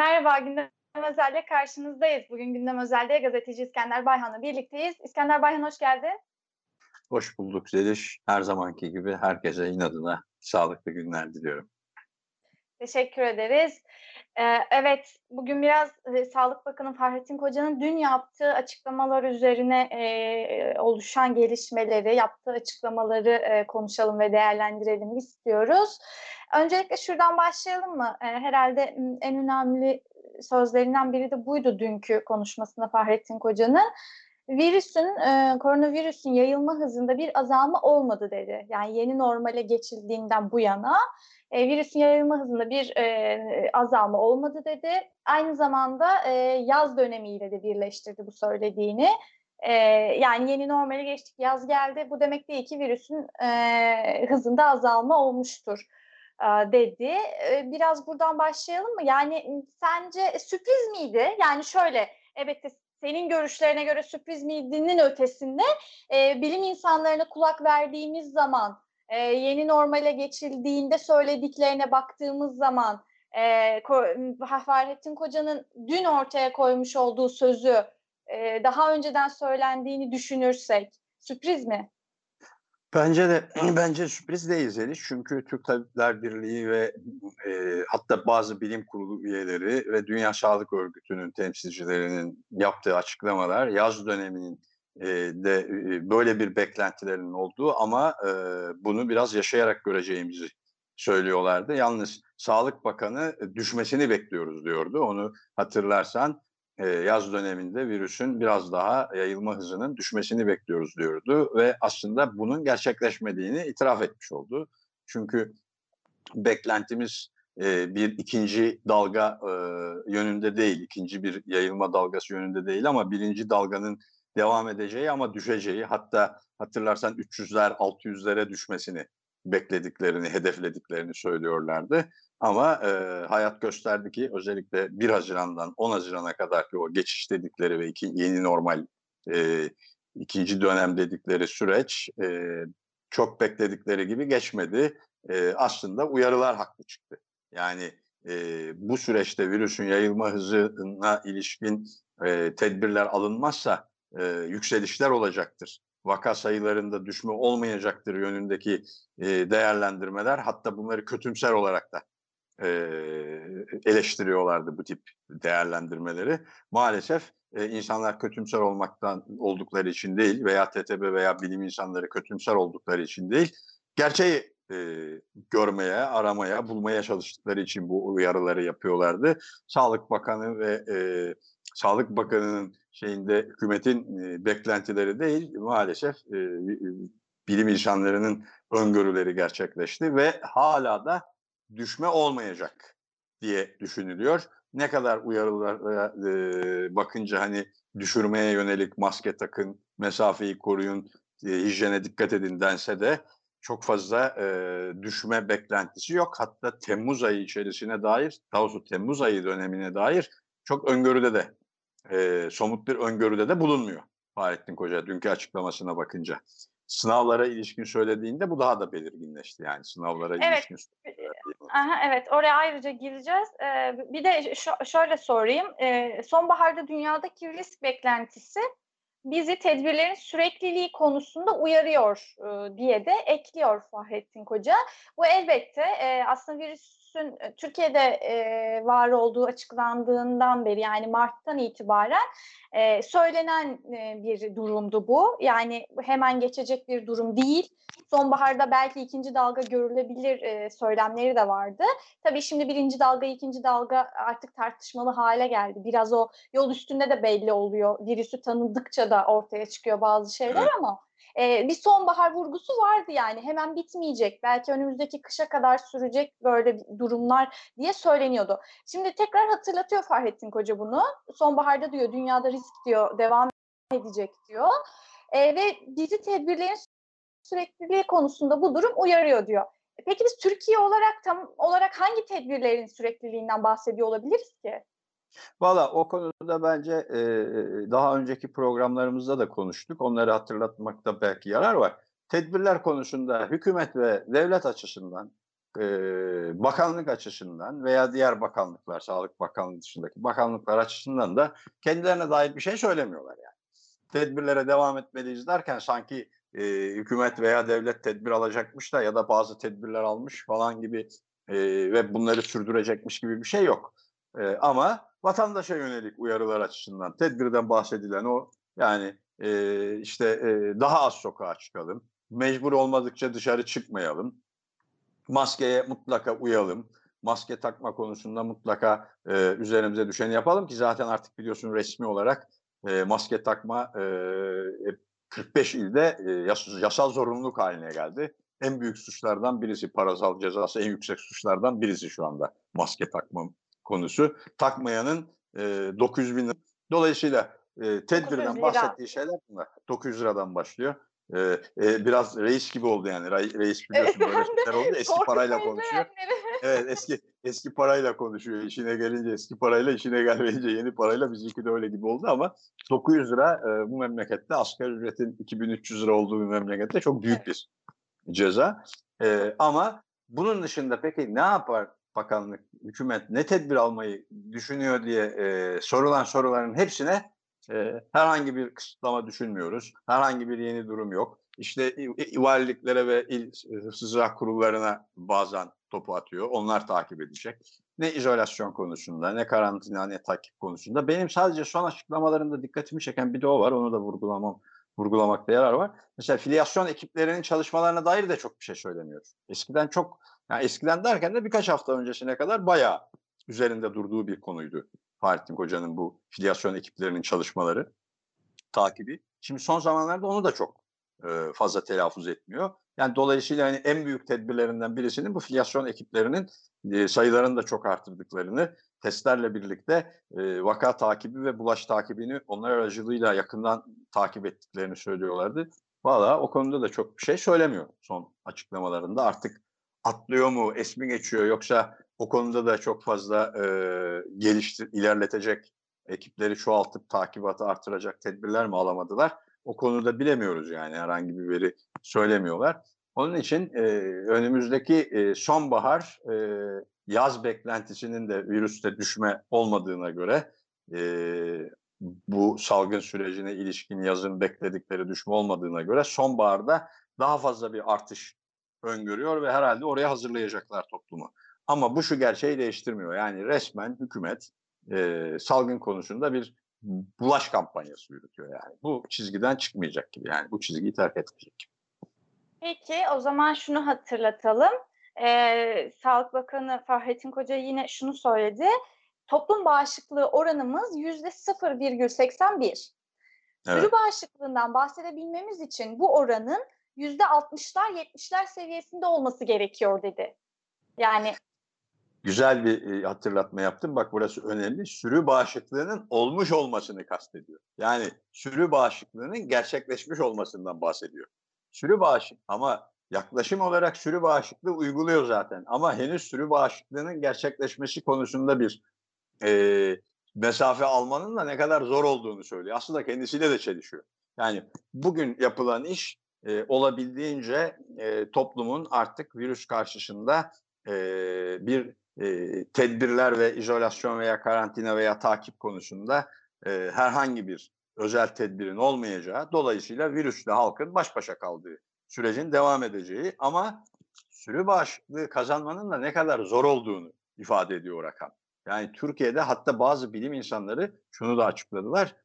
Merhaba, Gündem Özel'de karşınızdayız. Bugün Gündem Özel'de gazeteci İskender Bayhan'la birlikteyiz. İskender Bayhan hoş geldin. Hoş bulduk Zeliş. Her zamanki gibi herkese inadına sağlıklı günler diliyorum. Teşekkür ederiz. Evet, bugün biraz e, Sağlık Bakanı Fahrettin Koca'nın dün yaptığı açıklamalar üzerine oluşan gelişmeleri, yaptığı açıklamaları konuşalım ve değerlendirelim istiyoruz. Öncelikle şuradan başlayalım mı? Herhalde en önemli sözlerinden biri de buydu dünkü konuşmasında Fahrettin Koca'nın. Virüsün, e, koronavirüsün yayılma hızında bir azalma olmadı dedi. Yani yeni normale geçildiğinden bu yana e, virüsün yayılma hızında bir e, azalma olmadı dedi. Aynı zamanda e, yaz dönemiyle de birleştirdi bu söylediğini. E, yani yeni normale geçtik, yaz geldi. Bu demek değil ki virüsün e, hızında azalma olmuştur e, dedi. E, biraz buradan başlayalım mı? Yani sence sürpriz miydi? Yani şöyle, evet senin görüşlerine göre sürpriz miydinin ötesinde e, bilim insanlarına kulak verdiğimiz zaman e, yeni normale geçildiğinde söylediklerine baktığımız zaman e, Fahrettin Koca'nın dün ortaya koymuş olduğu sözü e, daha önceden söylendiğini düşünürsek sürpriz mi? Bence de bence sürpriz değil Zeliş. Çünkü Türk Tabipler Birliği ve e, hatta bazı bilim kurulu üyeleri ve Dünya Sağlık Örgütü'nün temsilcilerinin yaptığı açıklamalar yaz döneminin e, de e, böyle bir beklentilerinin olduğu ama e, bunu biraz yaşayarak göreceğimizi söylüyorlardı. Yalnız Sağlık Bakanı düşmesini bekliyoruz diyordu. Onu hatırlarsan yaz döneminde virüsün biraz daha yayılma hızının düşmesini bekliyoruz diyordu ve aslında bunun gerçekleşmediğini itiraf etmiş oldu. Çünkü beklentimiz bir ikinci dalga yönünde değil, ikinci bir yayılma dalgası yönünde değil ama birinci dalganın devam edeceği ama düşeceği hatta hatırlarsan 300'ler 600'lere düşmesini beklediklerini, hedeflediklerini söylüyorlardı. Ama e, hayat gösterdi ki özellikle 1 Haziran'dan 10 Haziran'a kadar ki o geçiş dedikleri ve iki, yeni normal e, ikinci dönem dedikleri süreç e, çok bekledikleri gibi geçmedi. E, aslında uyarılar haklı çıktı. Yani e, bu süreçte virüsün yayılma hızına ilişkin e, tedbirler alınmazsa e, yükselişler olacaktır. Vaka sayılarında düşme olmayacaktır yönündeki e, değerlendirmeler. Hatta bunları kötümser olarak da e, eleştiriyorlardı bu tip değerlendirmeleri. Maalesef e, insanlar kötümser olmaktan oldukları için değil veya TTB veya bilim insanları kötümser oldukları için değil, gerçeği e, görmeye, aramaya, bulmaya çalıştıkları için bu uyarıları yapıyorlardı. Sağlık Bakanı ve e, Sağlık Bakanı'nın şeyinde hükümetin e, beklentileri değil maalesef e, bilim insanlarının öngörüleri gerçekleşti ve hala da düşme olmayacak diye düşünülüyor. Ne kadar uyarılara e, bakınca hani düşürmeye yönelik maske takın, mesafeyi koruyun, e, hijyene dikkat edin dense de çok fazla e, düşme beklentisi yok. Hatta Temmuz ayı içerisine dair, daha doğrusu Temmuz ayı dönemine dair çok öngörüde de e, somut bir öngörüde de bulunmuyor Fahrettin Koca dünkü açıklamasına bakınca. Sınavlara ilişkin söylediğinde bu daha da belirginleşti yani sınavlara evet. ilişkin. Aha, evet oraya ayrıca gireceğiz. Ee, bir de şöyle sorayım. Ee, sonbaharda dünyadaki risk beklentisi bizi tedbirlerin sürekliliği konusunda uyarıyor e, diye de ekliyor Fahrettin Koca. Bu elbette e, aslında virüs virüsün e, Türkiye'de e, var olduğu açıklandığından beri yani Mart'tan itibaren e, söylenen e, bir durumdu bu. Yani hemen geçecek bir durum değil. Sonbaharda belki ikinci dalga görülebilir e, söylemleri de vardı. Tabii şimdi birinci dalga, ikinci dalga artık tartışmalı hale geldi. Biraz o yol üstünde de belli oluyor. Virüsü tanıdıkça da ortaya çıkıyor bazı şeyler evet. ama e, bir sonbahar vurgusu vardı yani hemen bitmeyecek belki önümüzdeki kışa kadar sürecek böyle durumlar diye söyleniyordu. Şimdi tekrar hatırlatıyor Fahrettin Koca bunu sonbaharda diyor dünyada risk diyor devam edecek diyor e, ve dizi tedbirlerin sürekliliği konusunda bu durum uyarıyor diyor. Peki biz Türkiye olarak tam olarak hangi tedbirlerin sürekliliğinden bahsediyor olabiliriz ki? Valla o konuda bence e, daha önceki programlarımızda da konuştuk. Onları hatırlatmakta belki yarar var. Tedbirler konusunda hükümet ve devlet açısından e, bakanlık açısından veya diğer bakanlıklar, Sağlık Bakanlığı dışındaki bakanlıklar açısından da kendilerine dair bir şey söylemiyorlar yani. Tedbirlere devam etmeliyiz derken sanki e, hükümet veya devlet tedbir alacakmış da ya da bazı tedbirler almış falan gibi e, ve bunları sürdürecekmiş gibi bir şey yok. E, ama vatandaşa yönelik uyarılar açısından tedbirden bahsedilen o yani e, işte e, daha az sokağa çıkalım, mecbur olmadıkça dışarı çıkmayalım, maskeye mutlaka uyalım, maske takma konusunda mutlaka e, üzerimize düşeni yapalım ki zaten artık biliyorsun resmi olarak e, maske takma e, 45 ilde e, yas- yasal zorunluluk haline geldi. En büyük suçlardan birisi parasal cezası en yüksek suçlardan birisi şu anda maske takma konusu. Takmayanın e, 900 bin Dolayısıyla e, tedbirden bahsettiği şeyler bunlar. 900 liradan başlıyor. E, e, biraz reis gibi oldu yani. Reis biliyorsun böyle şeyler oldu. Eski parayla konuşuyor. evet eski eski parayla konuşuyor. İşine gelince eski parayla, işine gelmeyince yeni parayla bizimki de öyle gibi oldu ama 900 lira e, bu memlekette asgari ücretin 2300 lira olduğu bir memlekette çok büyük bir ceza. E, ama bunun dışında peki ne yapar bakanlık, hükümet ne tedbir almayı düşünüyor diye e, sorulan soruların hepsine e, herhangi bir kısıtlama düşünmüyoruz. Herhangi bir yeni durum yok. İşte valiliklere ve il hıfzı kurullarına bazen topu atıyor. Onlar takip edecek. Ne izolasyon konusunda, ne karantina, ne takip konusunda. Benim sadece son açıklamalarında dikkatimi çeken bir de o var. Onu da vurgulamam, vurgulamakta yarar var. Mesela filyasyon ekiplerinin çalışmalarına dair de çok bir şey söylemiyor. Eskiden çok, yani eskiden derken de birkaç hafta öncesine kadar bayağı üzerinde durduğu bir konuydu. Fahrettin Koca'nın bu filyasyon ekiplerinin çalışmaları, takibi. Şimdi son zamanlarda onu da çok e, fazla telaffuz etmiyor. Yani dolayısıyla hani en büyük tedbirlerinden birisinin bu filyasyon ekiplerinin e, sayılarını da çok arttırdıklarını, testlerle birlikte e, vaka takibi ve bulaş takibini onlar aracılığıyla yakından takip ettiklerini söylüyorlardı. Valla o konuda da çok bir şey söylemiyor son açıklamalarında. Artık atlıyor mu, esmi geçiyor yoksa o konuda da çok fazla e, geliştir, ilerletecek ekipleri çoğaltıp takibatı artıracak tedbirler mi alamadılar? O konuda bilemiyoruz yani herhangi bir veri söylemiyorlar. Onun için e, önümüzdeki e, sonbahar e, yaz beklentisinin de virüste düşme olmadığına göre e, bu salgın sürecine ilişkin yazın bekledikleri düşme olmadığına göre sonbaharda daha fazla bir artış öngörüyor ve herhalde oraya hazırlayacaklar toplumu. Ama bu şu gerçeği değiştirmiyor. Yani resmen hükümet e, salgın konusunda bir bulaş kampanyası yürütüyor yani. Bu çizgiden çıkmayacak gibi yani bu çizgiyi terk etmeyecek. Peki o zaman şunu hatırlatalım. Ee, Sağlık Bakanı Fahrettin Koca yine şunu söyledi. Toplum bağışıklığı oranımız yüzde 0,81. Evet. Sürü bağışıklığından bahsedebilmemiz için bu oranın yüzde 60'lar 70'ler seviyesinde olması gerekiyor dedi. Yani Güzel bir hatırlatma yaptım. Bak burası önemli. Sürü bağışıklığının olmuş olmasını kastediyor. Yani sürü bağışıklığının gerçekleşmiş olmasından bahsediyor. Sürü bağışık ama yaklaşım olarak sürü bağışıklığı uyguluyor zaten. Ama henüz sürü bağışıklığının gerçekleşmesi konusunda bir e, mesafe almanın da ne kadar zor olduğunu söylüyor. Aslında kendisiyle de çelişiyor. Yani bugün yapılan iş e, olabildiğince e, toplumun artık virüs karşısında e, bir e, tedbirler ve izolasyon veya karantina veya takip konusunda e, herhangi bir özel tedbirin olmayacağı, dolayısıyla virüsle halkın baş başa kaldığı sürecin devam edeceği ama sürü bağışıklığı kazanmanın da ne kadar zor olduğunu ifade ediyor rakam. Yani Türkiye'de hatta bazı bilim insanları şunu da açıkladılar.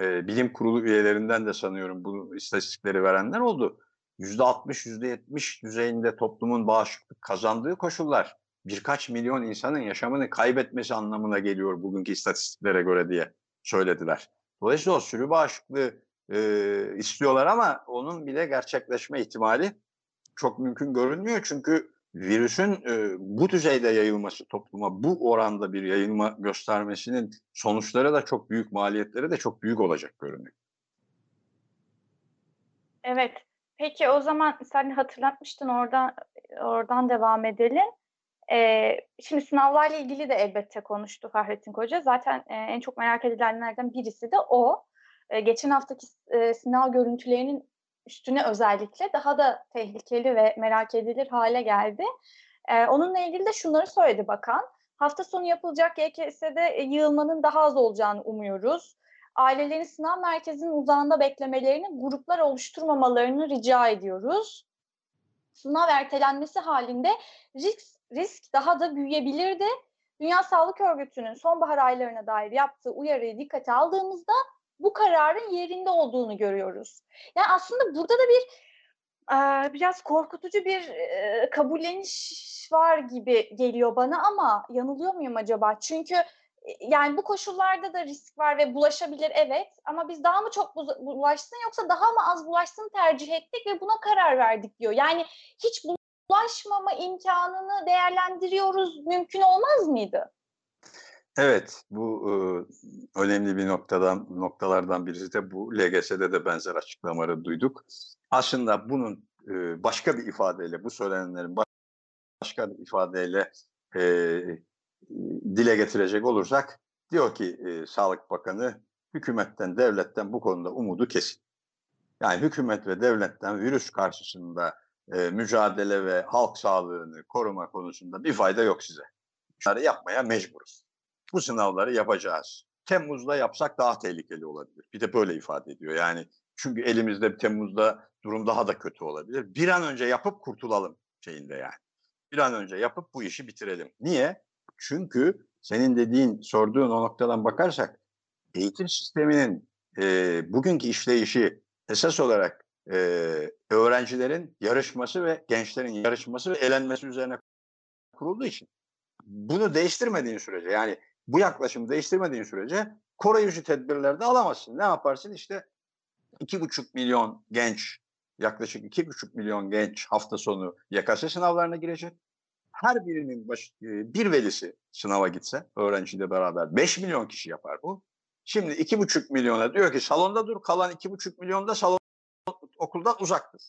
E, bilim kurulu üyelerinden de sanıyorum bu istatistikleri verenler oldu. %60, %70 düzeyinde toplumun bağışıklık kazandığı koşullar birkaç milyon insanın yaşamını kaybetmesi anlamına geliyor bugünkü istatistiklere göre diye söylediler. Dolayısıyla o sürü bağışıklığı e, istiyorlar ama onun bile gerçekleşme ihtimali çok mümkün görünmüyor. Çünkü virüsün e, bu düzeyde yayılması topluma bu oranda bir yayılma göstermesinin sonuçları da çok büyük maliyetleri de çok büyük olacak görünüyor. Evet. Peki o zaman sen hatırlatmıştın oradan oradan devam edelim. E, şimdi sınavlarla ilgili de elbette konuştu Fahrettin Koca. Zaten e, en çok merak edilenlerden birisi de o. E, geçen haftaki e, sınav görüntülerinin üstüne özellikle daha da tehlikeli ve merak edilir hale geldi. E, onunla ilgili de şunları söyledi bakan. Hafta sonu yapılacak YKS'de yığılmanın daha az olacağını umuyoruz. Ailelerin sınav merkezinin uzağında beklemelerini gruplar oluşturmamalarını rica ediyoruz. Sınav ertelenmesi halinde risk, risk daha da büyüyebilirdi. Dünya Sağlık Örgütü'nün sonbahar aylarına dair yaptığı uyarıyı dikkate aldığımızda bu kararın yerinde olduğunu görüyoruz. Yani aslında burada da bir e, biraz korkutucu bir e, kabulleniş var gibi geliyor bana ama yanılıyor muyum acaba? Çünkü yani bu koşullarda da risk var ve bulaşabilir evet ama biz daha mı çok bulaşsın yoksa daha mı az bulaşsın tercih ettik ve buna karar verdik diyor. Yani hiç bulaşmama imkanını değerlendiriyoruz mümkün olmaz mıydı? Evet, bu e, önemli bir noktadan noktalardan birisi de bu. LGS'de de benzer açıklamaları duyduk. Aslında bunun e, başka bir ifadeyle, bu söylenenlerin başka bir ifadeyle e, dile getirecek olursak, diyor ki e, Sağlık Bakanı, hükümetten, devletten bu konuda umudu kesin. Yani hükümet ve devletten virüs karşısında e, mücadele ve halk sağlığını koruma konusunda bir fayda yok size. Bunları yapmaya mecburuz bu sınavları yapacağız. Temmuz'da yapsak daha tehlikeli olabilir. Bir de böyle ifade ediyor. Yani çünkü elimizde Temmuz'da durum daha da kötü olabilir. Bir an önce yapıp kurtulalım şeyinde yani. Bir an önce yapıp bu işi bitirelim. Niye? Çünkü senin dediğin, sorduğun o noktadan bakarsak eğitim sisteminin e, bugünkü işleyişi esas olarak e, öğrencilerin yarışması ve gençlerin yarışması ve elenmesi üzerine kurulduğu için bunu değiştirmediğin sürece yani bu yaklaşımı değiştirmediğin sürece koruyucu tedbirler de alamazsın. Ne yaparsın? İşte iki buçuk milyon genç, yaklaşık iki buçuk milyon genç hafta sonu YKS sınavlarına girecek. Her birinin baş, e, bir velisi sınava gitse öğrenciyle beraber 5 milyon kişi yapar bu. Şimdi iki buçuk milyona diyor ki salonda dur kalan iki buçuk milyon da salon okuldan uzaktır.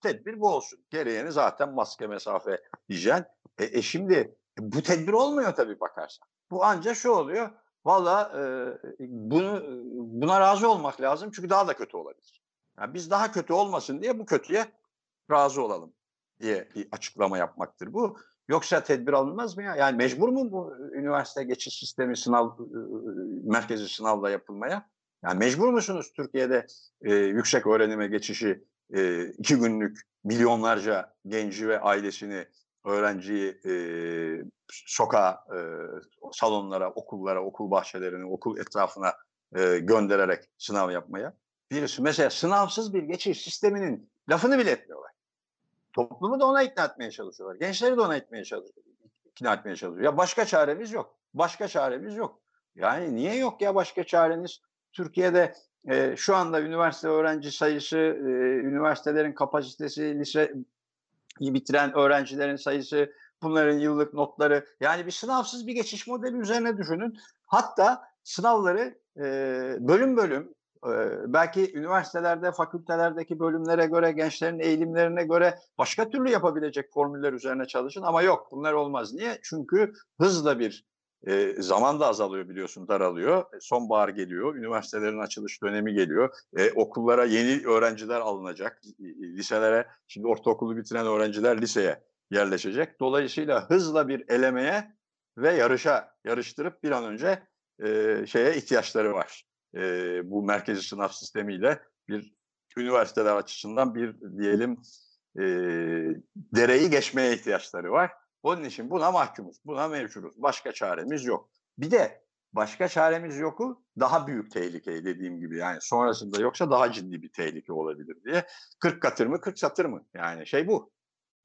Tedbir bu olsun. Gereğini zaten maske, mesafe, hijyen. E, e şimdi bu tedbir olmuyor tabii bakarsan. Bu ancak şu oluyor. Valla e, bunu buna razı olmak lazım çünkü daha da kötü olabilir. Yani biz daha kötü olmasın diye bu kötüye razı olalım diye bir açıklama yapmaktır bu. Yoksa tedbir alınmaz mı ya? Yani mecbur mu bu üniversite geçiş sistemi sınav merkezi sınavla yapılmaya? Yani mecbur musunuz Türkiye'de e, yüksek öğrenime geçişi e, iki günlük milyonlarca genci ve ailesini öğrenciyi e, sokağa, e, salonlara, okullara, okul bahçelerine, okul etrafına e, göndererek sınav yapmaya. Birisi mesela sınavsız bir geçiş sisteminin lafını bile etmiyorlar. Toplumu da ona ikna etmeye çalışıyorlar. Gençleri de ona etmeye çalışıyor, ikna etmeye çalışıyor. Ya başka çaremiz yok. Başka çaremiz yok. Yani niye yok ya başka çareniz? Türkiye'de e, şu anda üniversite öğrenci sayısı, e, üniversitelerin kapasitesi, lise bitiren öğrencilerin sayısı, bunların yıllık notları yani bir sınavsız bir geçiş modeli üzerine düşünün. Hatta sınavları e, bölüm bölüm e, belki üniversitelerde, fakültelerdeki bölümlere göre, gençlerin eğilimlerine göre başka türlü yapabilecek formüller üzerine çalışın ama yok bunlar olmaz. Niye? Çünkü hızla bir e, zaman da azalıyor biliyorsun, daralıyor. E, sonbahar geliyor, üniversitelerin açılış dönemi geliyor. E, okullara yeni öğrenciler alınacak. Liselere, şimdi ortaokulu bitiren öğrenciler liseye yerleşecek. Dolayısıyla hızla bir elemeye ve yarışa yarıştırıp bir an önce e, şeye ihtiyaçları var. E, bu merkezi sınav sistemiyle bir üniversiteler açısından bir diyelim e, dereyi geçmeye ihtiyaçları var. Onun için buna mahkumuz, buna mevcuruz. Başka çaremiz yok. Bir de başka çaremiz yoku daha büyük tehlike dediğim gibi yani sonrasında yoksa daha ciddi bir tehlike olabilir diye. 40 katır mı 40 satır mı yani şey bu.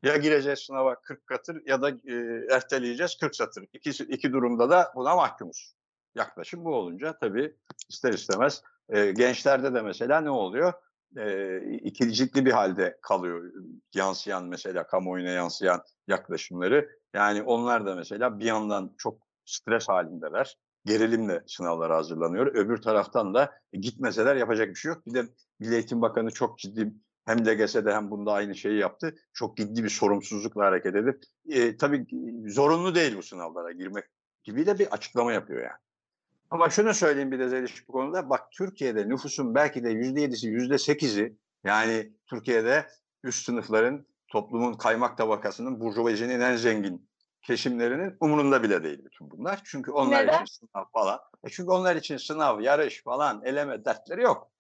Ya gireceğiz sınava 40 katır ya da e, erteleyeceğiz 40 satır. İki, iki durumda da buna mahkumuz. Yaklaşım bu olunca tabii ister istemez e, gençlerde de mesela ne oluyor? E, ikilicikli bir halde kalıyor yansıyan mesela kamuoyuna yansıyan yaklaşımları. Yani onlar da mesela bir yandan çok stres halindeler. Gerilimle sınavlara hazırlanıyor. Öbür taraftan da e, gitmeseler yapacak bir şey yok. Bir de Milli Eğitim Bakanı çok ciddi hem LGS'de hem bunda aynı şeyi yaptı. Çok ciddi bir sorumsuzlukla hareket edip e, tabii zorunlu değil bu sınavlara girmek gibi de bir açıklama yapıyor yani. Ama şunu söyleyeyim bir de Zeliş bu konuda. Bak Türkiye'de nüfusun belki de yüzde yedisi, yüzde sekizi yani Türkiye'de üst sınıfların toplumun kaymak tabakasının, burjuvazinin en zengin kesimlerinin umurunda bile değil bütün bunlar. Çünkü onlar Neden? için sınav falan. E çünkü onlar için sınav, yarış falan, eleme dertleri yok.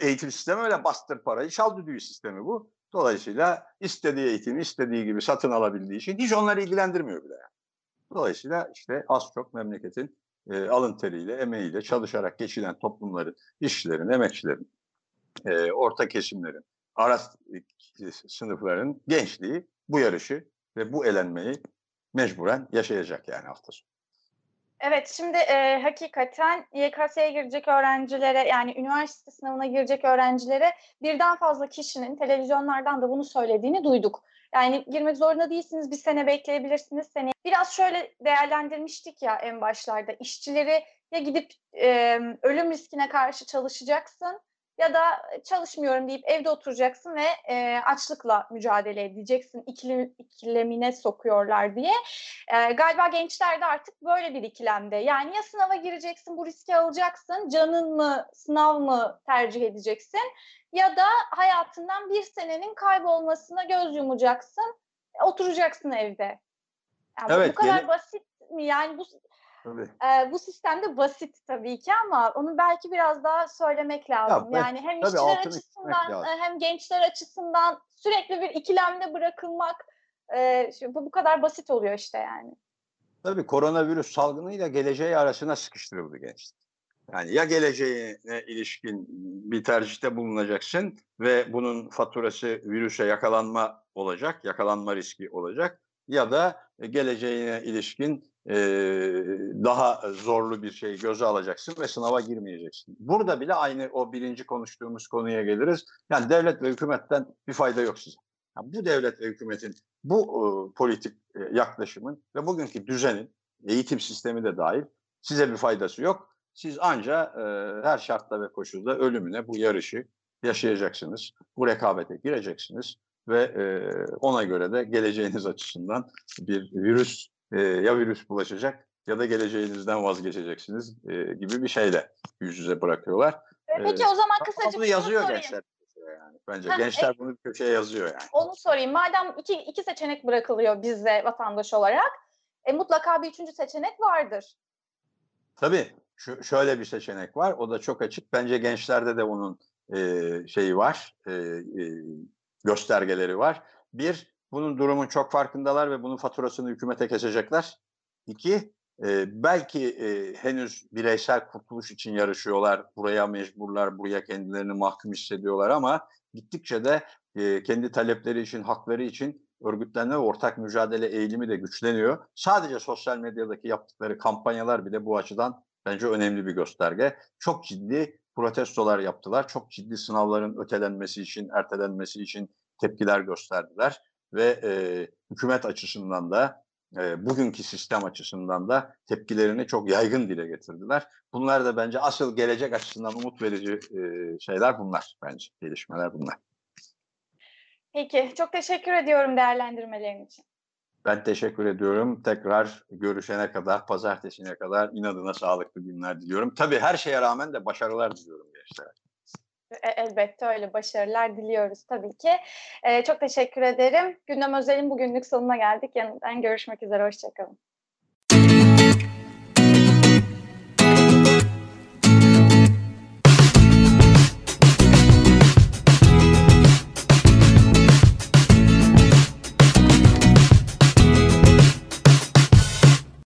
Eğitim sistemi öyle bastır parayı, çal düdüğü sistemi bu. Dolayısıyla istediği eğitimi istediği gibi satın alabildiği için hiç onları ilgilendirmiyor bile. Yani. Dolayısıyla işte az çok memleketin e, alın teriyle, emeğiyle çalışarak geçilen toplumların, işçilerin, emekçilerin, e, orta kesimlerin, ara sınıfların gençliği bu yarışı ve bu elenmeyi mecburen yaşayacak yani hafta sonu. Evet, şimdi e, hakikaten YKS'ye girecek öğrencilere yani üniversite sınavına girecek öğrencilere birden fazla kişinin televizyonlardan da bunu söylediğini duyduk. Yani girmek zorunda değilsiniz, bir sene bekleyebilirsiniz. Sene. Biraz şöyle değerlendirmiştik ya en başlarda. işçileri ya gidip e, ölüm riskine karşı çalışacaksın ya da çalışmıyorum deyip evde oturacaksın ve e, açlıkla mücadele edeceksin ikili, ikilemine sokuyorlar diye. E, galiba gençler de artık böyle bir ikilemde. Yani ya sınava gireceksin bu riski alacaksın canın mı sınav mı tercih edeceksin ya da hayatından bir senenin kaybolmasına göz yumacaksın oturacaksın evde. Yani evet, bu kadar yeni... basit mi? Yani bu Tabii. E, bu sistemde basit tabii ki ama onu belki biraz daha söylemek lazım. Ya, yani hem tabii, işçiler açısından hem gençler açısından sürekli bir ikilemde bırakılmak e, bu bu kadar basit oluyor işte yani. Tabii koronavirüs salgınıyla geleceği arasına sıkıştırıldı gençler. Yani ya geleceğine ilişkin bir tercihte bulunacaksın ve bunun faturası virüse yakalanma olacak, yakalanma riski olacak ya da geleceğine ilişkin e, daha zorlu bir şey göze alacaksın ve sınava girmeyeceksin. Burada bile aynı o birinci konuştuğumuz konuya geliriz. Yani devlet ve hükümetten bir fayda yok size. Yani bu devlet ve hükümetin bu e, politik e, yaklaşımın ve bugünkü düzenin eğitim sistemi de dahil size bir faydası yok. Siz anca e, her şartta ve koşulda ölümüne bu yarışı yaşayacaksınız. Bu rekabete gireceksiniz ve e, ona göre de geleceğiniz açısından bir virüs e, ya virüs bulaşacak ya da geleceğinizden vazgeçeceksiniz e, gibi bir şeyle yüz yüze bırakıyorlar. Peki o zaman kısacık bunu yazıyor gençler. Yani. Bence ha, gençler e, bunu bir köşeye yazıyor yani. Onu sorayım. Madem iki, iki seçenek bırakılıyor bize vatandaş olarak e, mutlaka bir üçüncü seçenek vardır. Tabii. Şu, şöyle bir seçenek var. O da çok açık. Bence gençlerde de onun e, şeyi var. E, e, göstergeleri var. Bir, bunun durumun çok farkındalar ve bunun faturasını hükümete kesecekler. İki, e, belki e, henüz bireysel kurtuluş için yarışıyorlar. Buraya mecburlar, buraya kendilerini mahkum hissediyorlar ama gittikçe de e, kendi talepleri için, hakları için örgütlenme ve ortak mücadele eğilimi de güçleniyor. Sadece sosyal medyadaki yaptıkları kampanyalar bile bu açıdan bence önemli bir gösterge. Çok ciddi protestolar yaptılar. Çok ciddi sınavların ötelenmesi için, ertelenmesi için tepkiler gösterdiler ve e, hükümet açısından da e, bugünkü sistem açısından da tepkilerini çok yaygın dile getirdiler. Bunlar da bence asıl gelecek açısından umut verici e, şeyler bunlar bence, gelişmeler bunlar. Peki, çok teşekkür ediyorum değerlendirmelerin için. Ben teşekkür ediyorum. Tekrar görüşene kadar, pazartesine kadar inadına sağlıklı günler diliyorum. Tabii her şeye rağmen de başarılar diliyorum gençlere. E, elbette öyle başarılar diliyoruz tabii ki. Ee, çok teşekkür ederim. Gündem Özel'in bugünlük sonuna geldik. Yeniden görüşmek üzere. Hoşçakalın.